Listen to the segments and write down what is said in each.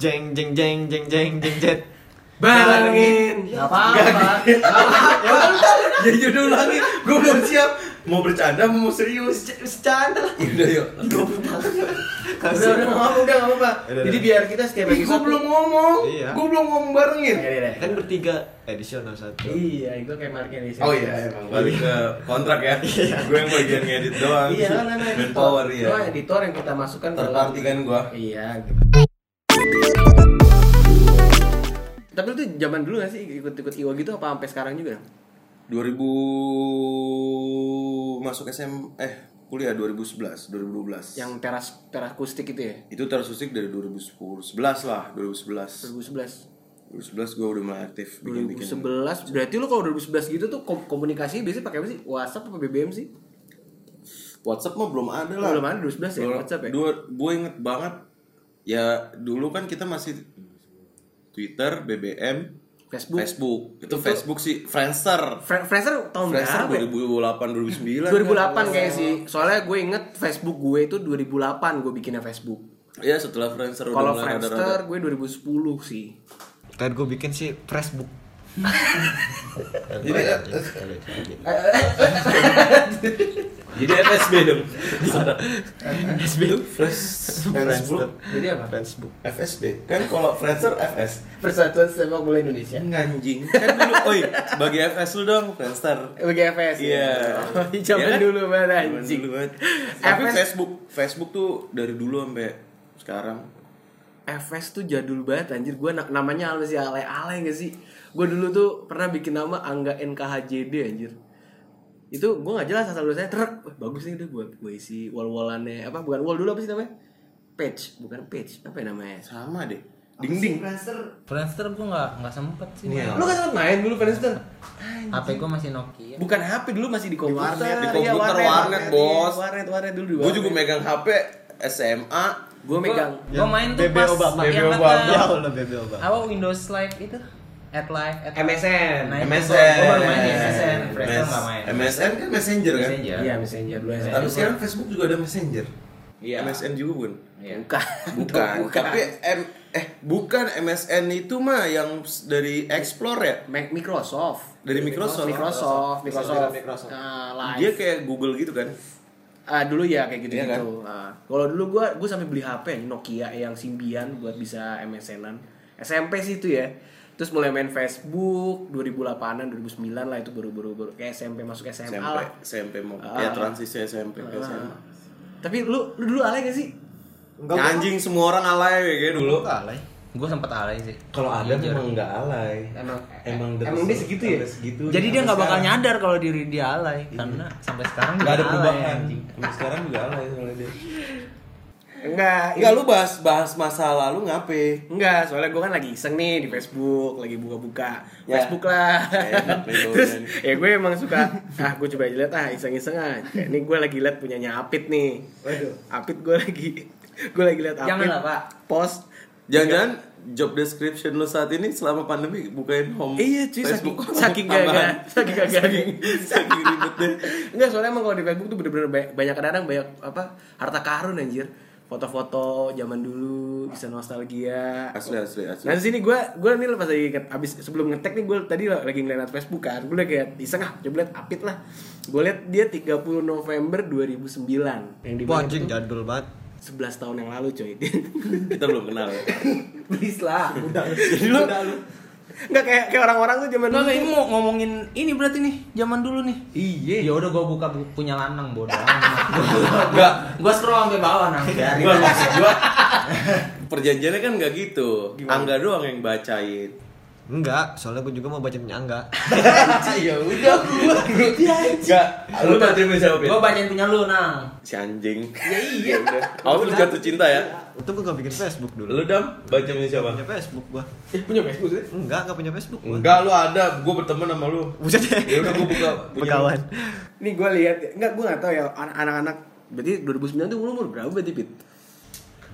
jeng jeng jeng jeng jeng jeng jet. Balangin. Gak apa-apa. Ya udah ulangi. Gue belum siap. Mau bercanda mau serius? Bercanda. Ya udah yuk. Udah, udah, udah, nggak apa-apa. Udah, Jadi udah. biar kita setiap Ih, gue belum ngomong. Iya. Gue belum ngomong barengin. Iya, iya, iya. Kan bertiga edisional satu. Iya, itu kayak market di sini. Oh iya, emang balik ke kontrak ya. gue yang bagian ngedit doang. Iya, kan Manpower ya. Editor yang kita masukkan dalam- Terparti kan gua. Iya, gitu. Tapi lu tuh zaman dulu gak sih ikut-ikut IWA gitu apa sampai sekarang juga? 2000 masuk SM eh kuliah 2011, 2012. Yang teras teras akustik itu ya? itu tersusik dari 2010, 11 lah, 2011. 2011. 2011 gue udah mulai aktif bikin-bikin. 2011 berarti lu kalau 2011 gitu tuh kom- komunikasi biasanya pakai apa sih? WhatsApp apa BBM sih? WhatsApp mah belum ada lah. Belum ada 2011 ya WhatsApp ya? Dua, gue inget banget ya dulu kan kita masih Twitter, BBM, Facebook. Facebook. Itu, Facebook sih Friendster. Fre- Friendster tahun Friendster berapa? ya? 2008 2009. 2008 kayak sih. Soalnya gue inget Facebook gue itu 2008 gue bikinnya Facebook. Ya setelah Friendster udah Kalau Friendster gue 2010 sih. Kan gue bikin sih Facebook. Jadi Jadi FSB dong. Facebook. Fresh Facebook. Jadi apa? Facebook. FSB. Kan kalau Friendster FS. Persatuan Sepak Bola Indonesia. Anjing. Kan dulu, oi, bagi FS lu dong, Friendster. BGFS. Iya. Oh, Zaman Iya kan? dulu banget anjing. dulu banget. Tapi FS Facebook, Facebook tuh dari dulu sampai sekarang. FS tuh jadul banget anjir. Gue namanya masih alay-alay gak sih? Gue dulu tuh pernah bikin nama Angga NKHJD anjir. Itu gue gak jelas asal saya truk. Wah, bagus nih udah gue gue isi wall-wallannya apa bukan wall dulu apa sih namanya? Page, bukan page. Apa ya namanya? Sama deh. Ding ding. Friendster gue nggak nggak sempet sih. Iya. Lu kan sempet main dulu Friendster? HP gue masih Nokia. Bukan HP dulu masih di komputer. warnet, di Iya, komputer, warnet, bos. Iya, Warnet, warnet dulu. di Gue juga warnet. megang HP SMA. Gue megang. Gue main tuh pas Obama. yang BB Obama. Ya BB Obama. apa Windows Live itu at live at. MSN. Nah, MSN. Gue baru main di MSN. Friendster nggak main. MSN kan Messenger kan? Messenger. Iya, Messenger dulu Tapi MSN. sekarang Facebook juga ada Messenger. Iya. MSN juga bun. Iya. Bukan. Bukan. Tapi M eh bukan MSN itu mah yang dari Explore ya? Microsoft. Dari Microsoft. Microsoft, Microsoft. Microsoft. Nah, live. Dia kayak Google gitu kan? Ah, dulu ya kayak gitu Iya kan? gitu. kalau dulu gua gua sampai beli HP Nokia yang Symbian buat bisa MSN-an. SMP sih itu ya. Terus mulai main Facebook 2008-an 2009 lah itu baru-baru baru kayak SMP masuk SMA SMP, lah. SMP mau Ah. ya transisi SMP ke SMA. Tapi lu lu dulu alay gak sih? Enggak, Anjing semua orang alay kayak dulu. Enggak alay. Gue sempet alay sih. Kalau ada Jujur. memang nggak alay. Emang Emang emang dia segitu ya? segitu. Jadi dia nggak bakal nyadar kalau diri dia alay karena sampai sekarang Nggak ada perubahan. Sampai sekarang juga alay soalnya dia. Enggak, Enggak lu bahas bahas masa lalu ngape? Enggak, soalnya gue kan lagi iseng nih di Facebook, lagi buka-buka Ya. Facebook lah. Enak nih lu, Terus ya gue emang suka, ah gue coba lihat ah iseng-iseng ah. Kayak ini gue lagi lihat punyanya Apit nih. Waduh, Apit gue lagi gue lagi lihat Apit. Jangan lah, Pak. Post. Jangan job description lu saat ini selama pandemi bukain home Iya cuy, saking, Facebook saking tambahan. gagal, saking gagal. saking, saking ribetnya. Enggak, soalnya emang kalau di Facebook tuh bener-bener banyak, banyak kadang banyak apa harta karun anjir. Foto-foto zaman dulu bisa nostalgia. Asli asli asli. Nah di sini gue gue nih pas lagi abis sebelum ngetek nih gue tadi lagi ngeliat Facebook kan gue lagi kayak iseng ah coba liat Apit lah gue liat dia 30 November 2009 yang di Wah anjing jadul banget. 11 tahun yang lalu coy Kita belum kenal ya. please lah udah lu nggak kayak kayak orang-orang tuh zaman dulu Nggak, ini mau ngomongin ini berarti nih zaman dulu nih. iya Ya udah gue buka bu- punya lanang bodoh. Enggak. gue scroll sampai bawah nang. Gua maksud gua perjanjiannya kan nggak gitu. Angga doang yang bacain. Enggak, soalnya gue juga mau baca punya Angga. ya udah gue Enggak. Lu bacain punya siapa? Gue bacain punya lu nang. Si anjing. ya iya Udah. Aku lu jatuh cinta ya. Itu gue gak bikin Facebook dulu. Lu dam baca punya siapa? Punya Facebook gua. eh, punya Facebook sih Enggak, gak punya Facebook gua. Enggak, lu ada. Gua berteman sama lu. Buset deh. Ya udah gua buka punya Pekawan. nih gue lihat nggak gue nggak tahu ya anak- anak-anak berarti 2009 tuh umur umur berapa berarti Pit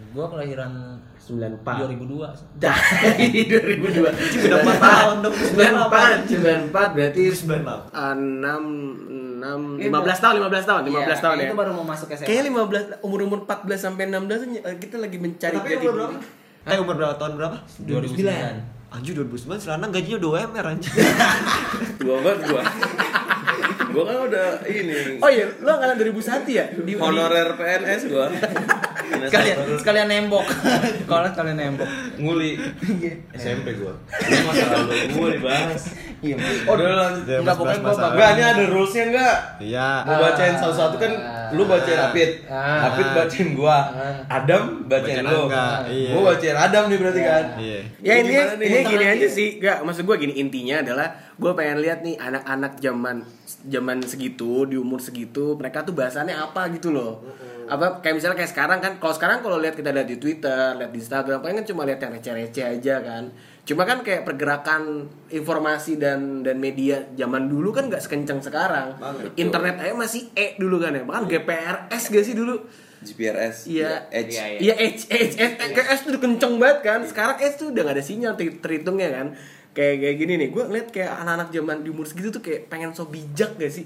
Gue kelahiran 94 2002. Dari 2002 Udah 4 tahun dong. 94 94 berarti 98. ah, 6 6 15 tahun 15 tahun 15 Iya, tahun ya Itu baru mau masuk SMA. Kayaknya 15 umur-umur 14 sampai 16 tuh, eh, kita lagi mencari Tapi jati diri. Eh umur berapa tahun berapa? 2009. Anjir 2009 Selana gajinya udah UMR anjir. Gua banget gua. gua kan udah ini Oh iya, lo angkatan 2001 ya? Di- honorer PNS gua. Sekalian sekalian nembok. Kalau sekalian nembok. nguli SMP gua. Ini masa lalu gua dibahas. Iya. Oh, udah lanjut. Ya, Enggak pokoknya gua bakal Enggak, ini ada rulesnya enggak? Iya. Mau bacain satu-satu kan lu bacain Apit. Ah. Apit bacain gua. Adam bacain Bacain lu. Iya. Gua bacain Adam nih berarti kan. Iya. Ya Ini ini gini aja sih, gak maksud gue gini intinya adalah gue pengen lihat nih anak-anak zaman zaman segitu di umur segitu mereka tuh bahasannya apa gitu loh. Apa kayak misalnya kayak sekarang kan, kalau sekarang kalau lihat kita lihat di Twitter, lihat di Instagram, paling kan cuma lihat yang receh-receh aja kan. Cuma kan kayak pergerakan informasi dan dan media zaman dulu kan nggak sekencang sekarang. Internet aja masih E dulu kan ya, bahkan GPRS gak sih dulu? GPRS. Iya, Edge. Iya, Iya H H H kayak S tuh kenceng banget kan. Sekarang S tuh udah gak ada sinyal ter- terhitungnya kan. Kayak kayak gini nih, gue ngeliat kayak anak-anak zaman di umur segitu tuh kayak pengen so bijak gak sih?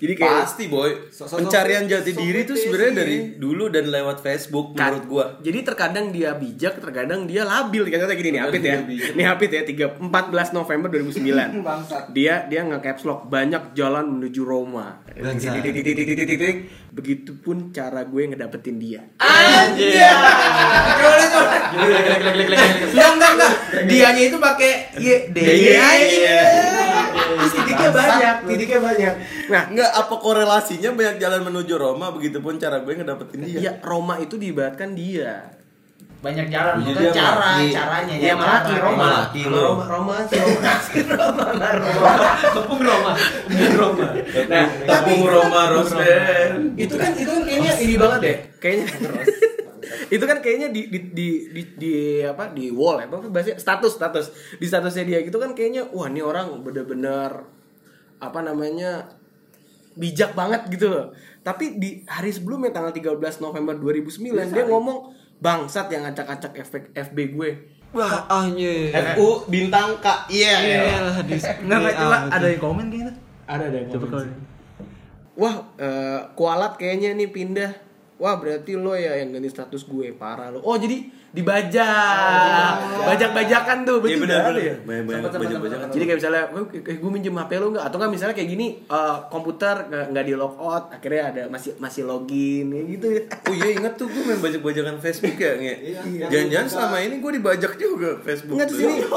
Jadi kayak Pasti boy. Sosok- Pencarian sosok- jati diri tuh sosok sebenarnya dari dulu dan lewat Facebook Kan- menurut gua. Jadi terkadang dia bijak, terkadang dia labil. Kayak gini nih, Apit ya. Nih Apit ya, 3, 14 November 2009. Dia dia nge-caps lock banyak jalan menuju Roma. Begitupun cara gue ngedapetin dia. Anjir. Coba coba. Enggak enggak enggak. Dianya itu pakai Y D Iya. Terus titiknya banyak, titiknya banyak. Nah, Enggak apa korelasinya banyak jalan menuju Roma begitupun cara gue ngedapetin dia. ya Roma itu diibaratkan dia. Banyak jalan, Jadi bukan cara, laki. caranya. Ya malaki Roma. Malaki lo. Roma, Roma sih Roma. Tepung Roma. Roma. Nah, Tepung Roma itu kan itu kan kayaknya ini banget deh. Kayaknya itu kan kayaknya di di di di, di apa di wall ya apa bahasa status status di statusnya dia gitu kan kayaknya wah ini orang bener-bener apa namanya bijak banget gitu loh tapi di hari sebelumnya tanggal 13 November 2009 dia ngomong bangsat yang acak-acak efek FB gue Wah, anjir. FU bintang K. Iya. Iya lah di Enggak enggak coba ada yang komen kayaknya. ada ada yang ngomong sih. wah eh, kualat kayaknya nih pindah wah berarti lo ya yang ganti status gue parah lo. Oh jadi dibajak. Bajak-bajakan tuh Iya betul benar nggak? ada benar. ya? Banyak-banyak baca-baca jadi kayak misalnya eh, gue minjem HP lo nggak? Atau nggak misalnya kayak gini eh, komputer nggak nggak di log out akhirnya ada masih masih login gitu. Ya Oh iya inget tuh gue main bajak-bajakan Facebook ya nge. Jangan-jangan selama ini gue dibajak juga Facebook. nggak di sini.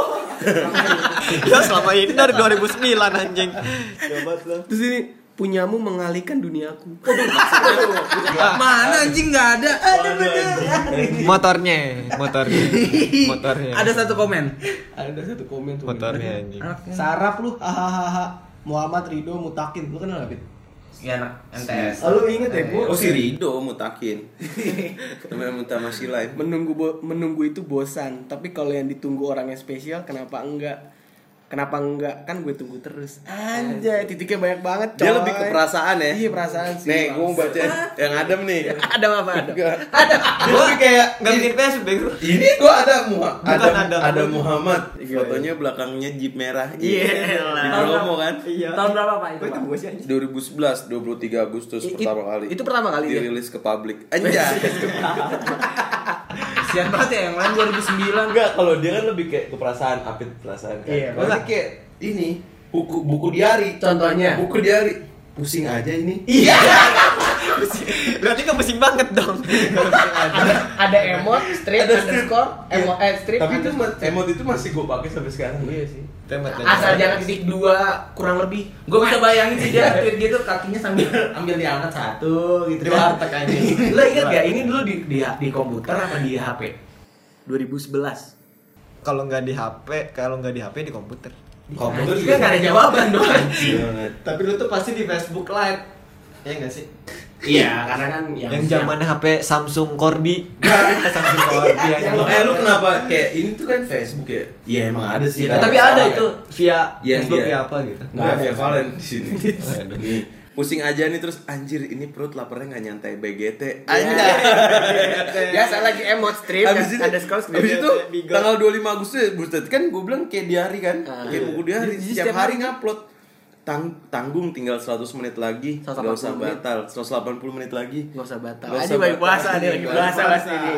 Ya selama ini dari 2009 anjing. terus ini punyamu mengalihkan duniaku Mana anjing enggak ada. Ada bener. Motornya, motornya. Motornya. Ada satu komen. ada satu komen tuh motornya anjing. sarap lu hahaha Muhammad Ridho Mutakin lu kenal gak Pit? Ya anak NTS. Oh, lu inget ya Oh si Rido mutakin. Temen minta masih lain. menunggu menunggu itu bosan tapi kalau yang ditunggu orang yang spesial kenapa enggak kenapa enggak kan gue tunggu terus anjay titiknya banyak banget coy. Dia lebih ke perasaan ya. iya perasaan sih Nih gue mau baca yang Adam nih. ada apa ada Enggak. Gue lebih kayak Enggak bikin bego. ini gue ada Muha- Bukan ada Adam. ada Muhammad fotonya belakangnya jeep merah Iya di lah. promo kan Iya. Tahun berapa Pak itu? Pak? sih anjing 2011 23 Agustus pertama kali itu pertama kali dirilis ke publik anjay Sian banget ya yang lain 2009. enggak kalau dia kan lebih kayak ke perasaan apit perasaan kan. Iya, Kalau ini kayak ini buku buku diari Contohnya? buku diari. Pusing aja ini. Iya Berarti kan pusing banget dong. ada ada emot strip Ada strip. underscore emot eh strip tapi itu emot itu masih gue pakai sampai sekarang. Iya sih. Temat asal jangan titik dua kurang lebih. Gue bisa bayangin sih dia tweet gitu kakinya sambil ambil diangkat satu gitu. Di warteg aja. lo inget gak ini dulu di, di di komputer apa di HP 2011 Kalau nggak di HP, kalau nggak di HP di komputer. komputer. Juga gak ada jawaban dong. Tapi lu tuh pasti di Facebook Live. Ya enggak sih? Iya karena kan yang, Yang zamannya HP Samsung Corby. Samsung Corby yang eh lu kenapa kayak ini tuh kan Facebook ya iya emang ada sih Iya, tapi ada itu via Iya, Facebook iya. via apa gitu. Nggak via Valen di sini. Pusing aja nih terus anjir ini perut laparnya nggak nyantai BGT. Anjir. biasa lagi emot strip Abis itu, ada scroll strip abis itu tanggal 25 Agustus ya, Buset kan gue bilang kayak diari kan, Ah. kayak buku diari. Setiap hari ngupload. Tang tanggung tinggal 100 menit lagi, 180 nggak usah menit. batal, 180 menit lagi. nggak usah batal Nggak aja usah batal. puasa nih lagi puasa pasti ini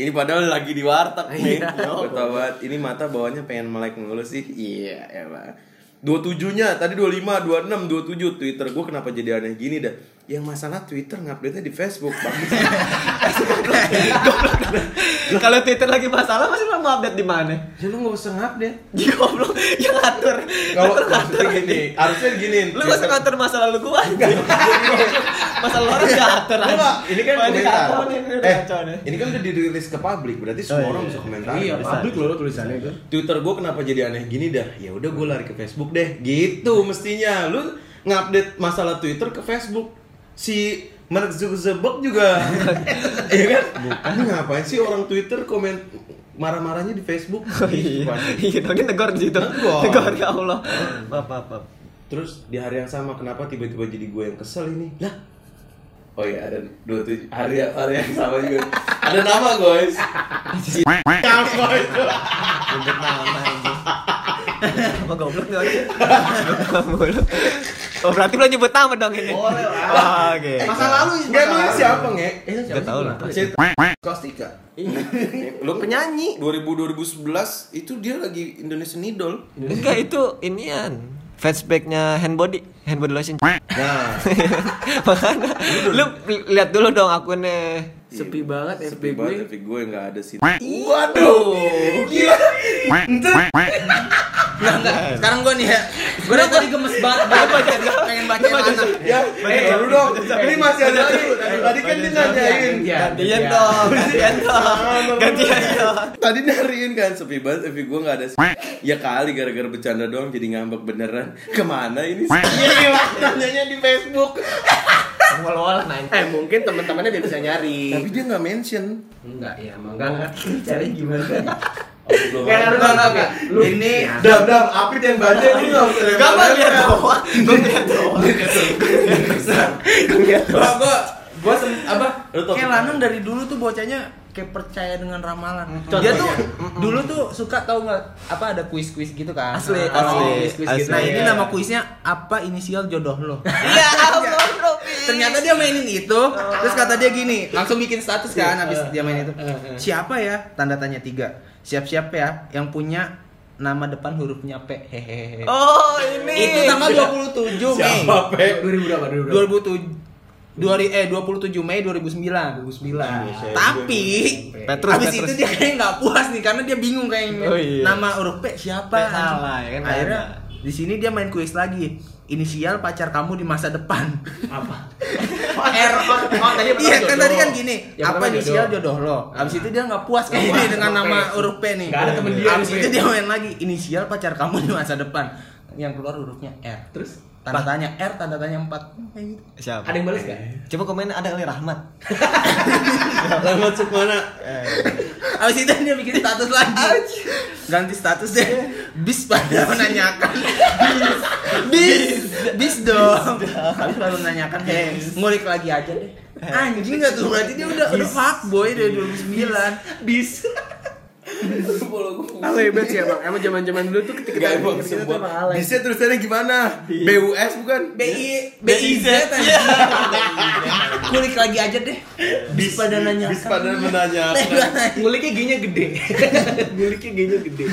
Ini padahal lagi di warteg nih. Iya. Gue tau banget. Ini mata bawahnya pengen melek mulu sih. Iya, emang. 27-nya, tadi 25, 26, 27 Twitter gue kenapa jadi aneh gini dah Yang masalah Twitter ngupdate-nya di Facebook Bang Kalau Twitter lagi masalah masih lo mau update di mana? Ya lu gak usah ngupdate Ya goblok, yang ngatur. Kalau Ngatur ngatur. maksudnya gini, harusnya gini Lu gak usah ngatur masalah lu gua. Masalah lu orang ngatur nggak, ini kan komentar. Eh, ini kan udah dirilis ke publik, berarti semua Oh, orang iya. bisa komentar. Iya, publik loh tulisannya itu. Twitter gue kenapa jadi aneh gini dah? Ya udah gue lari ke Facebook deh. Gitu mestinya. Lu ngupdate masalah Twitter ke Facebook. Si Mark Zuckerberg juga. Iya kan? Bukan. Ini ngapain sih orang Twitter komen marah-marahnya di Facebook? Oh, Iya, iya, dong negor di situ. Negor. Negor ya Allah. Maaf, maaf, maaf. Terus di hari yang sama kenapa tiba-tiba jadi gue yang kesel ini? Lah, Oh iya ada dua tujuh hari hari yang sama juga. Ada nama guys. Si Apa itu? Nyebut nama Apa goblok nih? Mulu. Oh, berarti lo nyebut nama dong ini. Boleh lah. Ah, Oke. Masa lalu Enggak emang ini siapa nge? Eh, itu Gak tahu lah. Kostika. Lu penyanyi 2000 2011 itu dia lagi Indonesian Idol. Enggak itu inian. Fanspage-nya Handbody, Handbody Lotion. Nah, Makanya lu lihat dulu dong akunnya. Sepi banget sepi FB gue. banget tapi gue nggak ada sih. Waduh, gila. Enggak, enggak. Sekarang gue nih ya. Gue dari tadi gemes banget. Pengen baca yang mana. Ya, eh, dulu dong. Ini masih ada dulu. Tadi kan dia nanyain. Gantian dong, gantian dong. Gantian dong. Tadi nyariin kan sepi banget, tapi gue nggak ada. Ya kali gara-gara bercanda doang jadi ngambek beneran. Ke mana ini? Iya, nanyanya di Facebook. Ngolol nanya. Eh mungkin teman-temannya dia bisa nyari. Tapi dia nggak mention. Enggak ya, emang enggak ngerti cari gimana. Kayak harus Enggak, enggak, enggak. Lu Ini Dam, dam, Apit yang baca ini nggak usah Gak apa lihat doang. Gue lihat doang. Gue lihat Gua doang. sem- apa? Kayak? Lanang dari dulu tuh bocahnya kayak percaya dengan ramalan. Contohnya. Dia tuh dulu tuh suka tahu nggak apa ada kuis-kuis gitu kan? Asli, Nah, asli, kuis-kuis asli. gitu. Nah, ini Iya. nama kuisnya apa inisial jodoh lo? Iya, Allah, bro. Ternyata dia mainin itu, terus kata dia gini, langsung bikin status kan Iya. habis dia main itu. Eh, eh. Siapa ya? Tanda tanya tiga. Siap-siap ya yang punya nama depan hurufnya P. Hehehe. Oh, ini. Itu tanggal 27 Mei. Siapa, Pe? 2000 berapa? 2000 2007 Dua, eh 27 Mei 2009. 2009. Tapi Petrus, habis Petrus. itu dia kayak nggak puas nih karena dia bingung kayaknya Oh, iya. nama huruf P siapa. P salah, ya kan, Akhirnya di sini dia main kuis lagi. Inisial pacar kamu di masa depan. Apa? R. Oh, tadi Iya kan tadi kan gini. Yang apa inisial jodoh. jodoh lo? Habis itu dia nggak puas kayak gini dengan nama huruf P nih. Ada temen dia Habis nih, itu dia main lagi inisial pacar kamu di masa depan. Yang keluar hurufnya R. Terus Tanda tanya R, tanda tanya 4. Kayak gitu. Siapa? ada yang balas gak? Coba komen ada kali Rahmat. Rahmat Sukmana. Habis itu dia bikin status lagi. Ganti status deh. Bis pada menanyakan. Bis. Bis. Bis dong. Habis baru menanyakan, "Heh, ngulik lagi aja deh." Anjing gak tuh? Berarti dia udah udah fuckboy dari 2009. Bis. Alay banget sih emang. Emang zaman-zaman dulu tuh ketika Gak kita emang bikin itu tuh semua. Bisnya tulisannya gimana? BUS bukan? BI BIZ anjing. Ngulik lagi aja deh. Bis pada nanya. Bis pada menanyakan. Nguliknya G-nya gede. Nguliknya G-nya gede.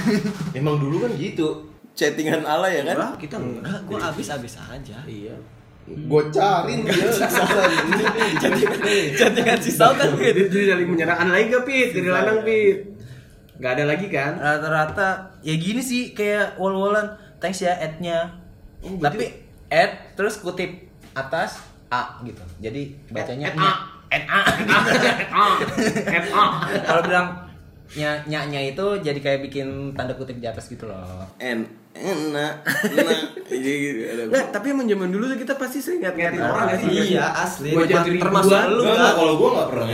Emang dulu kan gitu. Chattingan ala ya kan? Kita enggak, gua habis-habis aja. Iya. Gue cariin dia. Chattingan si Sau kan gitu. Jadi jadi saling menyerahkan lagi gak Pit? Dari lanang Pit. Gak ada lagi kan? Rata-rata ya gini sih kayak wall-wallan. Thanks ya ad-nya. Oh, Tapi ad terus kutip atas A gitu. Jadi bacanya Ad- ad Ad A. Kalau bilang nya nya nya itu jadi kayak bikin tanda kutip di atas gitu loh. N enak enak gitu Nggak, tapi emang zaman dulu kita pasti sering ngat-ngatin orang gak sih? Iya, asli. Gua Termasuk lu kan. kalau gue gak pernah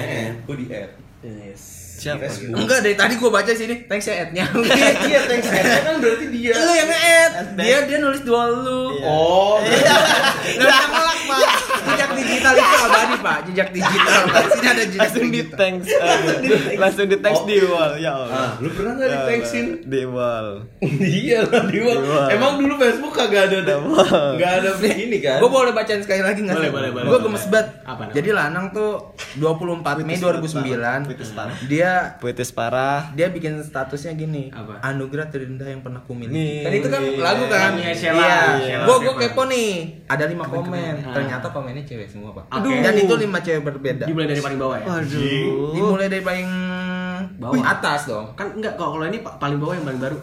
gue di add Yes. Siapa? Enggak dari tadi gua baca sini. Thanks ya ad-nya. iya iya thanks add kan berarti dia Lu yang nge-add. Dia dia nulis dua lu. Iya. oh yang ngelak Pak. Jejak digital itu abadi, Pak. Jejak digital. Pak. Sini ada jejak langsung di digital. thanks langsung di thanks di wall ya Ah, Allah lu pernah nggak Ya di-thanksin? Allah, di wall iya lah di wall. Di. Emang dulu Facebook kagak ada wall. nggak ada begini kan? Gue boleh bacain sekali lagi nggak? Boleh, boleh, boleh. Gue gemes banget. Jadi Lanang tuh 24 Mei 2009. Puitis parah. Dia puitis parah dia bikin statusnya gini Apa? anugerah terindah yang pernah ku miliki Nih. kan itu kan lagu kan iya Sheila gue gue Shepherd. kepo nih ada lima komen Ah. Ternyata komennya cewek semua pak. Oke. dan itu lima cewek berbeda. Dimulai dari paling bawah ya? waduh. Dimulai dari paling Bawah. Wih, atas dong. Kan enggak kalau kalau ini pa- paling bawah yang paling baru.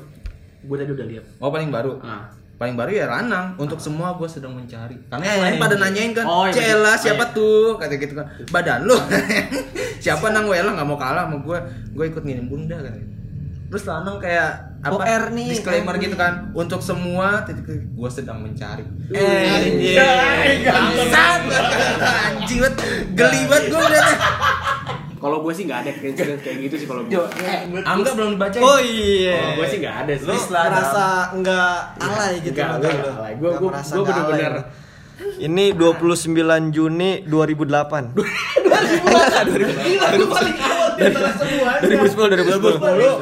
Gue tadi udah lihat. oh paling baru? Ah. paling baru ya Ranang. Untuk semua gue sedang mencari. Karena Eh, yang lain pada nanyain kan Oh, iya, Cela siapa Oh, iya. tuh? Kata gitu kan. Badan lu. Siapa nang Wela? Nggak mau kalah sama gue gue ikut ngirim bunda kan terus Lanang kayak apa OR nih, disclaimer OR gitu kan untuk semua titik gue sedang mencari. Eh banget geli banget gue ngeliatnya Kalau gue sih nggak ada keinsidensi kayak gitu sih kalau gue. Angga belum dibaca oh iya Kalau gue sih nggak ada sih. lu merasa enggak alay gitu Enggak, mata enggak lu. alay. Gua- Nggak gua- merasa gua nggak alay bener-bener- lu. ini 29 Juni 2008 2010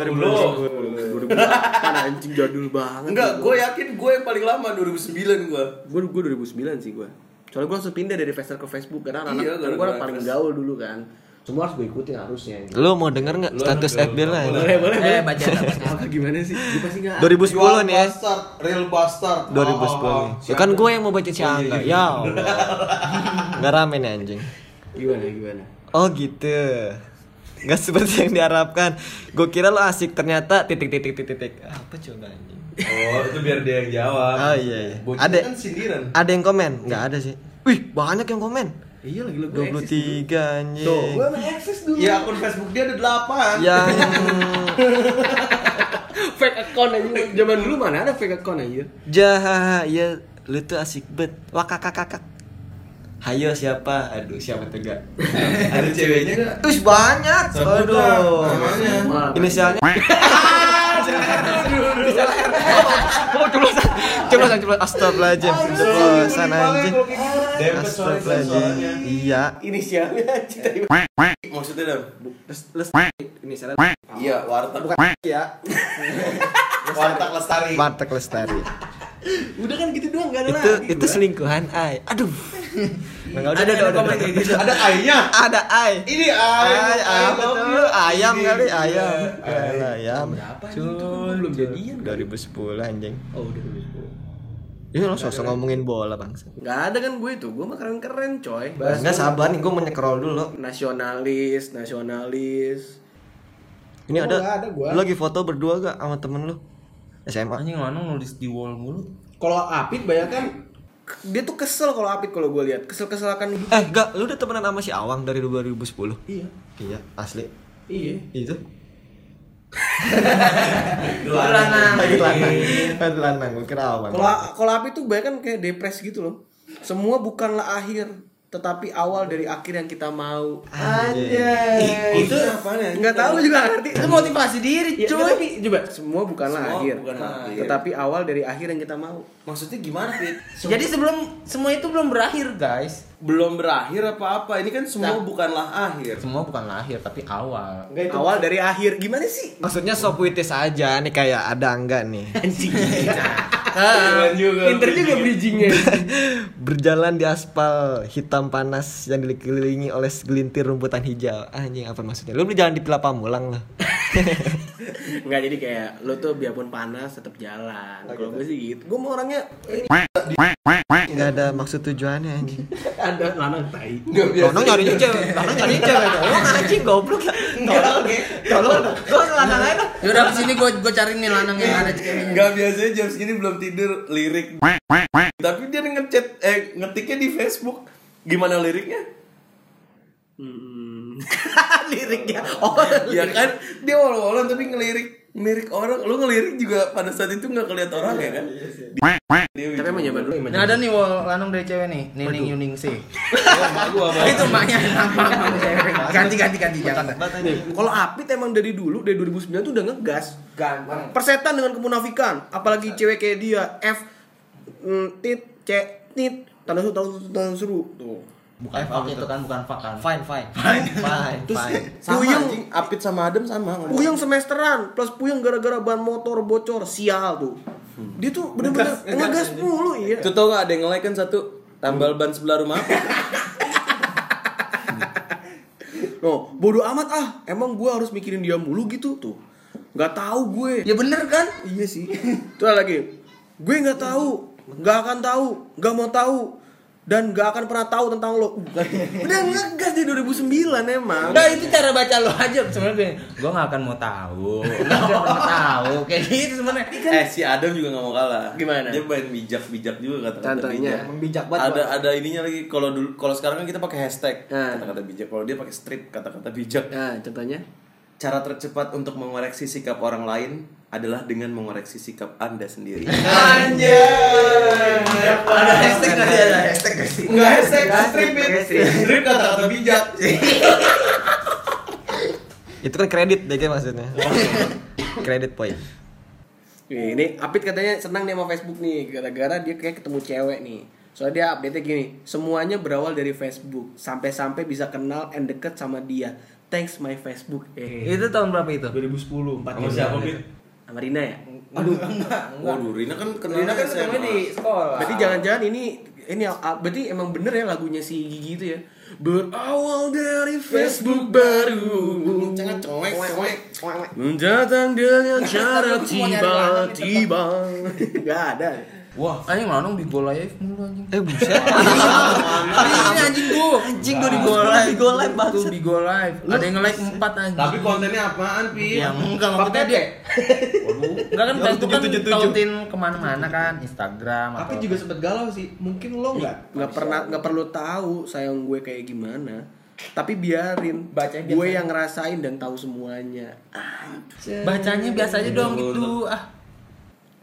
2010 Kan anjing jadul banget. Enggak, gue yakin gue yang paling lama 2009 gue. Gue gue 2009 sih gue. Soalnya gue langsung pindah dari Facebook ke Facebook karena anak Iya, kan gue paling gaul dulu kan. Semua harus gue ikutin harusnya. lu mau denger nggak status FB lah Boleh boleh Eh, boleh. baca Apa gimana sih? Gue pasti nggak. 2010 nih ya Bastard, real bastard. 2010 Oh, oh, oh. ya kan gue yang mau baca si Oh, iya, Angga iya. ya Allah nggak rame nih anjing Gimana gimana? Oh gitu Gak seperti yang diharapkan Gue kira lo asik ternyata titik titik titik titik Apa coba anjing Oh, itu biar dia yang jawab. Oh iya iya Ada kan sindiran. Ada yang komen? Gak ada sih Wih banyak yang komen Iya lagi lu gue 23 anjing Tuh, gue emang eksis dulu. Ya akun Facebook dia ada 8. Yang fake account aja. Zaman dulu mana ada fake account aja. Jahaha Ya lu tuh asik bet Wah kakak kakak Hayo siapa? Aduh siapa tuh gak? ada ceweknya enggak? Terus banyak Aduh namanya. Inisialnya Oh coblosan Coblosan coblosan Astagfirullahaladzim Coblosan anjing. Astagfirullahaladzim Iya Inisialnya anjing tadi. Maksudnya dong? Les, les inisialnya Iya, warteg. ya Warteg lestari. Martek Lestari Udah kan gitu doang enggak ada itu lagi. itu gua. selingkuhan ay aduh Nggak, udah, ada udah, ada udah, komen udah. kayak gitu Ada ai-nya. ada ay Ini ai. ay ayam love betul you. ayam Ini. kali ayam Iya, ai. Ayam kan belum jadian. 2010 anjing Oh, udah 2010. Ini lo sosok ngomongin bola bangsa Enggak ada kan gue itu. Gue mah keren-keren, coy. Enggak sabar nih gue mau nyekrol dulu Nasionalis, nasionalis. Ini Oh, ada, ada gua. lu lagi foto berdua gak sama temen lu? SMA anjing Lanang nulis di wall mulu. Kalau Apit banyak kan dia tuh kesel kalau Apit kalau gue lihat. Kesel-kesel akan gitu. Eh enggak, lu udah temenan sama si Awang dari 2010 Iya. Iya, asli. Iya. Itu? Lanang Lagi lanang Lagi lanang, gue kira Awang. Kalau kalau Apit tuh banyak kan kayak depres gitu loh. Semua bukanlah akhir, tetapi awal dari akhir yang kita mau. Anjay. Itu ya? Enggak tahu juga nggak ngerti. itu motivasi diri Ya, cuy tapi coba semua bukanlah Semua akhir, bukanlah akhir. tetapi awal dari akhir yang kita mau. Maksudnya gimana, Fit? jadi sebelum semua itu belum berakhir guys belum berakhir apa-apa. Ini kan semua bukanlah akhir. semua bukan lahir tapi awal Awal dari akhir gimana sih? Maksudnya so puitis aja nih kayak ada enggak nih Anjing. Juga. Pinter juga bridgingnya. Berjalan di aspal hitam panas yang dikelilingi oleh segelintir rumputan hijau Anjing apa maksudnya? Lu berjalan di pelapa mulang lah Enggak jadi kayak lo tuh biarpun panas tetap jalan. Kalau gue sih gitu. Gue mau orangnya ini Nggak ada maksud tujuannya anjing ada lanang tai. Tolong nyarinya cewek, tolong nyarinya cewek Tolong anjing goblok ya Tolong, tolong Gue lanang aja dah. yaudah ke sini gue gue cari nih lanang yang ada ceweknya Enggak biasanya jam segini belum tidur lirik. Tapi dia ngechat eh ngetiknya di Facebook. Gimana liriknya? Hmm. Liriknya. Oh, Ya kan dia walau-walau tapi ngelirik ngelirik orang. Lu ngelirik juga pada saat itu nggak kelihatan orang ya kan? Dia Tapi emang zaman dulu emang Nah ada nih wall lanang dari cewek nih, Nining Yuning gua apa? itu maknya nama cewek. Ganti ganti ganti jangan. Kalau Apit emang dari dulu dari 2009 tuh udah ngegas. Ganteng. Persetan dengan kemunafikan, apalagi cewek kayak dia F mm, tit C tit tanda seru tanda seru tuh Bukan fak itu kan, bukan fak kan. Fine, fine. Fine, fine. Terus fine. Sama puyeng anjing, Apit sama Adam sama. puyeng semesteran plus puyeng gara-gara ban motor bocor sial tuh. Dia tuh bener-bener ngegas mulu iya. Itu tau gak ada yang nge-like kan satu? Tambal ban sebelah rumah. No bodoh amat ah. Emang gue harus mikirin dia mulu gitu tuh. Nggak tahu gue. Ya bener kan? iya sih. Tuh lagi. Gue nggak tahu. Nggak akan tahu. Nggak mau tahu dan nggak akan pernah tahu tentang lo udah ngegas di 2009 emang Nah itu cara baca lo aja sebenarnya. Gue gak akan mau tahu, gak akan pernah tahu. Kayak gitu sebenarnya. Eh si Adam juga gak mau kalah. Gimana? Dia main bijak-bijak juga kata-kata Contohnya? bijak. Emang bijak banget, Ada Bang. ada ininya lagi kalau dulu kalau sekarang kan kita pakai hashtag Nah. kata-kata bijak. Kalau dia pakai strip kata-kata bijak. nah contohnya Cara tercepat untuk mengoreksi sikap orang lain adalah dengan mengoreksi sikap Anda sendiri. Ada hashtag nggak? Ada hashtag nggak sih? Enggak hashtag strip Nggak, it. strip. Kata-kata bijak. Itu kan kredit deh kan maksudnya. kredit poin. Nih, ini Apit katanya senang nih sama Facebook nih gara-gara dia kayak ketemu cewek nih. Soalnya dia update-nya gini, semuanya berawal dari Facebook, sampai-sampai bisa kenal and deket sama dia. Thanks my Facebook. Eh, Itu tahun berapa itu? 2010, 4 Sama siapa, Pit? Sama Rina ya? Aduh, enggak, Waduh, Rina kan kenal Rina kan SMA. di sekolah. Berarti jangan-jangan ini ini ah, berarti emang bener ya lagunya si Gigi itu ya. Berawal dari Facebook baru. Jangan cowek, cowek. Mendatang dengan cara tiba-tiba. Gak ada. Wah, anjing lanang Bigo Live mulu anjing. Eh buset. Ini anjing gua. Anjing gua di Bigo Live. Bigo Live, Tuh bangsat. Bigo Live. Ada yang nge-like 4 anjing. Tapi kontennya apaan, Pi? yang enggak maksudnya dia. Waduh, enggak kan Facebook kan tautin ke mana-mana kan, Instagram Tapi juga sempet galau sih. Mungkin lo nggak? nggak pernah nggak perlu tahu sayang gue kayak gimana tapi biarin Baca gue yang ngerasain dan tahu semuanya bacanya biasa aja dong gitu. Ah,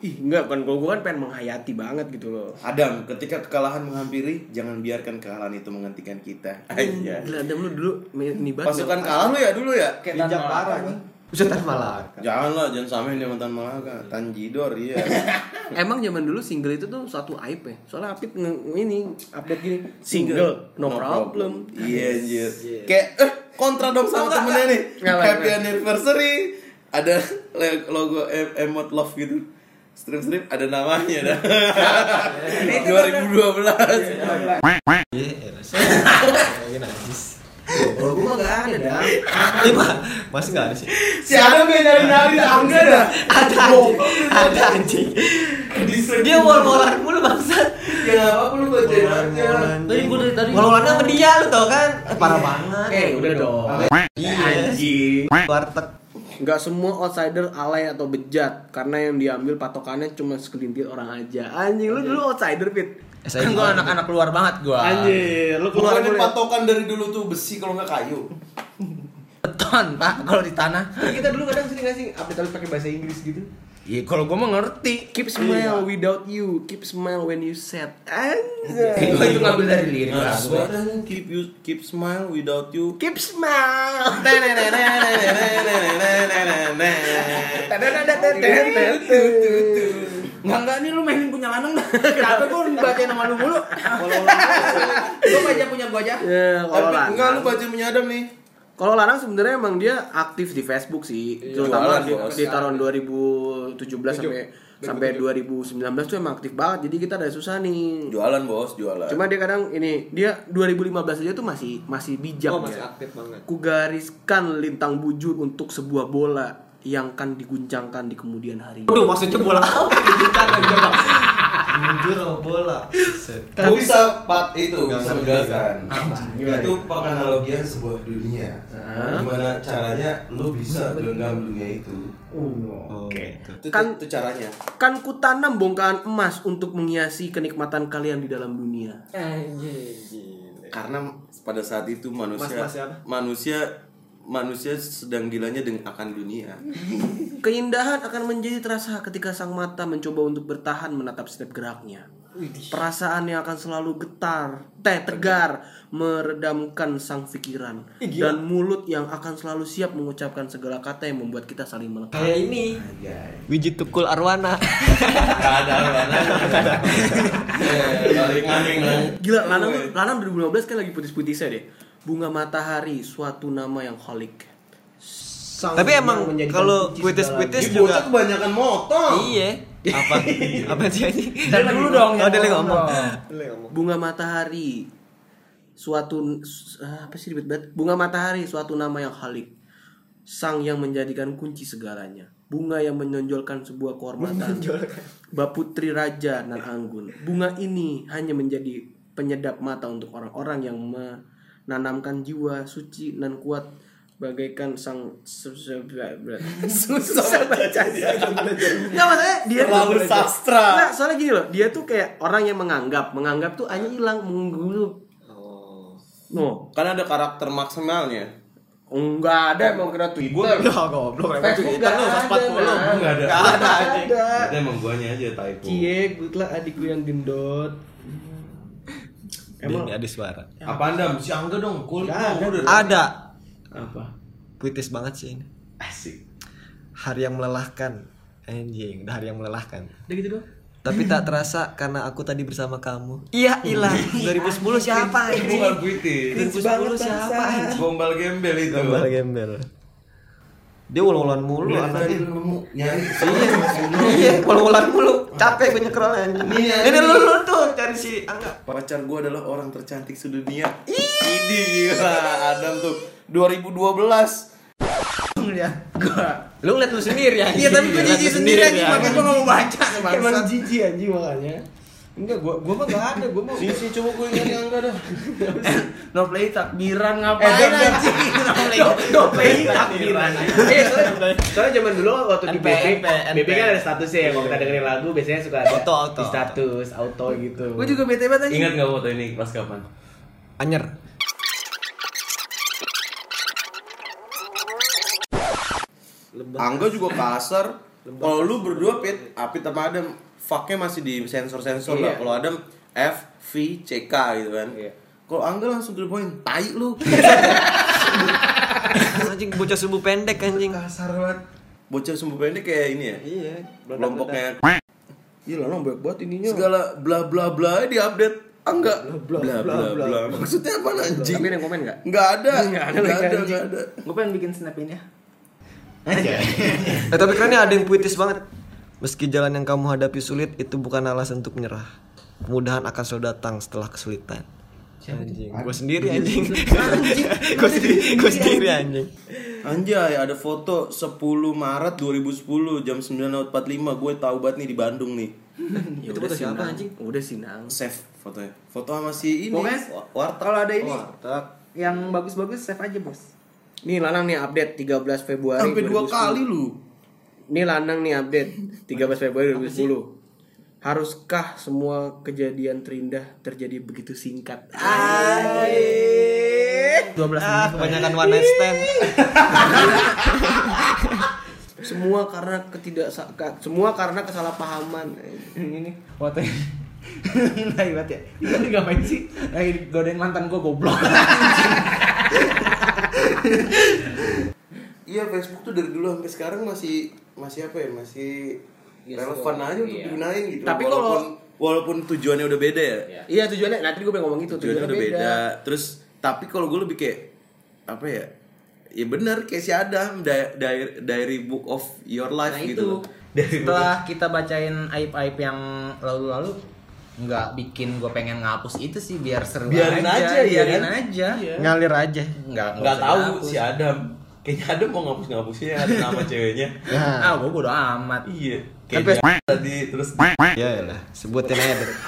ih enggak kan kalau gue kan pengen menghayati banget gitu loh Adam, ketika kekalahan menghampiri, jangan biarkan kekalahan itu menghentikan kita. Aja. gila Adam lu dulu banget Pasukan kalah lu ya dulu ya? kayak parah nih. Buset tan malah. Jangan lah, jangan samain dia mantan Malaka. Tanjidor, iya. emang zaman dulu single itu tuh suatu aib ya soalnya Apit ini update gini single no, problem, Iya, anjir. Kayak, eh, kontra dong sama temennya nih. Happy anniversary. Ada logo em- emot love gitu. Strip-strip ada namanya dah. 2012. Iya, elas. Lagi najis. kalau gue mah gak ada dah Ini mah masih enggak ada sih. Si Adam yang nyari-nyari angga dah. Ada anjing. Ada anjing. Dia wol-wolan mulu bangsat. Ya apa-apa lu bacain aja. Tadi gua dari tadi sama dia lu tau kan? Parah banget. eh udah dong Iya. anjing Warteg. Nggak semua outsider alay atau bejat karena yang diambil patokannya cuma segelintir orang aja. Anjing lu dulu outsider fit. kan gua anak-anak keluar banget gua. Anjir, lu keluar Bukannya mulai. patokan dari dulu tuh besi kalau nggak kayu. Beton, Pak, kalau di tanah. Kita dulu kadang sering nggak sih update update pakai bahasa Inggris gitu. Iya, kalau gua mah ngerti. Keep smile without you, keep smile when you sad. Anjir. Gua itu ngambil dari lirik Nah, lagu. suaranya keep you keep smile without you. Keep smile. Enggak enggak nih lu mainin punya lanang. Kenapa gua bacain nama lu mulu? Gua baca punya gua aja. Kalau Tapi enggak lu baca punya Adam nih. Kalau lanang sebenarnya emang dia aktif di Facebook sih, terutama Jualan, di, di tahun 2017 sampai sampai 2019 tuh emang aktif banget. Jadi kita ada susah nih. Jualan bos, jualan. Cuma dia kadang ini dia 2015 aja tuh masih masih bijak Oh, masih ya. aktif banget. Kugariskan lintang bujur untuk sebuah bola yang kan diguncangkan di kemudian hari. Waduh, maksudnya bola apa? Coba. Mundur sama bola. Bisa pak itu bisa menjelaskan. Itu penganalogian sebuah dunia gimana caranya lu bisa genggam dunia itu Oh, Oke. Itu, Kan- itu caranya. Kan kutanam bongkahan emas untuk menghiasi kenikmatan kalian di dalam dunia. Karena pada saat itu manusia Mas- mas siapa? manusia manusia sedang gilanya dengan akan dunia. Keindahan akan menjadi terasa ketika sang mata mencoba untuk bertahan menatap setiap geraknya. Perasaan yang akan selalu getar, teh tegar, meredamkan sang pikiran dan mulut yang akan selalu siap mengucapkan segala kata yang membuat kita saling melekat. Kayak ini. Wiji Tukul Arwana. Ada anjing lah. Gila, Lanang Lanang 2015 kan lagi putih-putihnya deh. Bunga matahari, suatu nama yang holik. Tapi emang kalau puitis-puitis Ini bocah juga kebanyakan motong. Iya. Apa? Apa sih ini? Dan dulu dong. Oh, dia ngomong. Bunga matahari, suatu ah, apa sih ribet banget? Bunga matahari, suatu nama yang holik. Sang yang menjadikan kunci segalanya. Bunga yang menonjolkan sebuah kehormatan. Bap putri raja nan anggun. Bunga ini hanya menjadi penyedap mata untuk orang-orang yang menanamkan jiwa suci dan kuat. Bagaikan sang susah bacanya nggak maksudnya dia Terlalu sastra. Nggak, soalnya gini loh dia tuh kayak orang yang menganggap. Menganggap tuh hanya hilang menggulu no Kan ada karakter maksimalnya. enggak ada emang kira Twitter. Ya goblok emang Twitter lu nggak 140 ada. Enggak ada. Enggak ada anjing. ada. Itu emang guanya aja typo. cie gue lah adik gue yang gendut Emang ada suara. Apa anda? Si Angga dong. Kulit Nggak dong. ada. Apa Puitis banget sih ini. Asik. Hari yang melelahkan. Anjing, udah hari yang melelahkan. udah gitu doang Tapi tak terasa karena aku tadi bersama kamu. Iya, hilang. 2010 siapa Itu anjing? bukan puitis. 2010 siapa anjing? Gombal gembel itu. Gambar gembel. Dia ulang-ulang mulu Dari tadi nemu nyari. Iya, ulang-ulang mulu. Capek gue nyekrol anjing. Ini lu lu tuh cari si Angga. Pacar gue adalah orang tercantik sedunia. Ini gila Adam tuh 2012. Ya. Gua. Lu ngeliat lu sendiri ya. Iya tapi gue jijik sendiri aja makanya gue gak mau baca emang jijik anjing makanya enggak gua gua mah gak ada gua mau Sini sini coba gue nyari Angga dah. No play takbiran Eh, ngapain do- anjing? No play. no play takbiran. Eh, soalnya, soalnya zaman dulu waktu di BB. BB kan ada statusnya ya. Kalau kita dengerin lagu biasanya suka ada Auto, auto. di status, auto gitu. Gue juga bete banget anjing. Ingat nggak foto ini pas kapan? Anyer. Angga juga kasar. Kalau lu berdua pit, Apit sama Adam, fucknya masih di sensor-sensor lah. Iya. Kalau Adam F, V, C, K gitu kan. Iya. Kalau Angga langsung to point, tai lu. Anjing bocah sumbu pendek anjing. kasar banget. Bocah sumbu pendek kayak ini ya. Iya. Kelompoknya Iya lah, banyak banget ininya. segala bla bla bla di update. Angga bla bla bla. Maksudnya apa anjing? Tapi ada yang komen nggak? Nggak ada. Nggak ada Nggak ada, ada. Gue pengen bikin snap ini ya. Eh tapi kerennya ada yang puitis banget. Meski jalan yang kamu hadapi sulit, itu bukan alasan untuk menyerah. Kemudahan akan selalu datang setelah kesulitan. Anjing, gue sendiri anjing. Gue sendiri, gue sendiri anjing. Anjay, ada foto 10 Maret 2010 jam 9.45 gue tahu banget nih di Bandung nih. Ya Itu udah foto siapa, anjing? Udah sih nang. Save fotonya. Foto sama si ini. Pokoknya Wa- Warta. Kalau ada ini Warteg. yang bagus-bagus save aja bos. Nih Lanang nih update 13 Februari. Sampai dua 2010. kali lu. Nih Lanang nih update 13 Februari 2010. Haruskah semua kejadian terindah terjadi begitu singkat? 12 Ah, kebanyakan one night stand. Semua karena ketidak semua karena kesalahpahaman. ini fotonya lagi banget ya itu tadi ngapain sih lagi godain mantan gue goblok Iya, Facebook tuh dari dulu sampai sekarang masih masih apa ya? Masih relevan aja untuk iya. digunain gitu. Tapi walaupun kalau- walaupun tujuannya udah beda ya. Iya tujuannya nanti gue pengen ngomong itu Tujuannya udah beda. Terus tapi kalau gue lebih kayak apa ya? Ya bener kayak si Adam di- diary, diary book of your life nah gitu. itu setelah kita bacain aib aib yang lalu-lalu nggak bikin gue pengen ngapus itu sih biar seru Biarin aja, iya biarin kan? aja Ngalir aja. nggak nggak tahu dihapus. si Adam kayaknya Adam mau ngapus ngapusnya ada nama ceweknya Nah, ah gue bodo amat iya Kan kayak tadi terus ya lah, sebutin aja deh.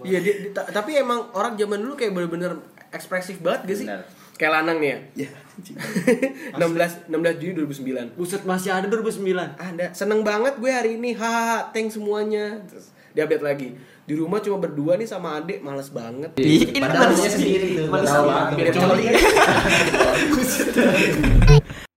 Iya, dia- dia- ta- tapi emang orang zaman dulu kayak bener-bener ekspresif banget gak sih? Bener. Kayak lanang nih ya. ya 16 16 Juni 2009. Buset masih ada 2009. Ada. Seneng banget gue hari ini. Hahaha, thanks semuanya. Terus diupdate lagi. Di rumah cuma berdua nih sama adek, males banget. Ih, ini Padahal sendiri tuh, tahu banget. Beda?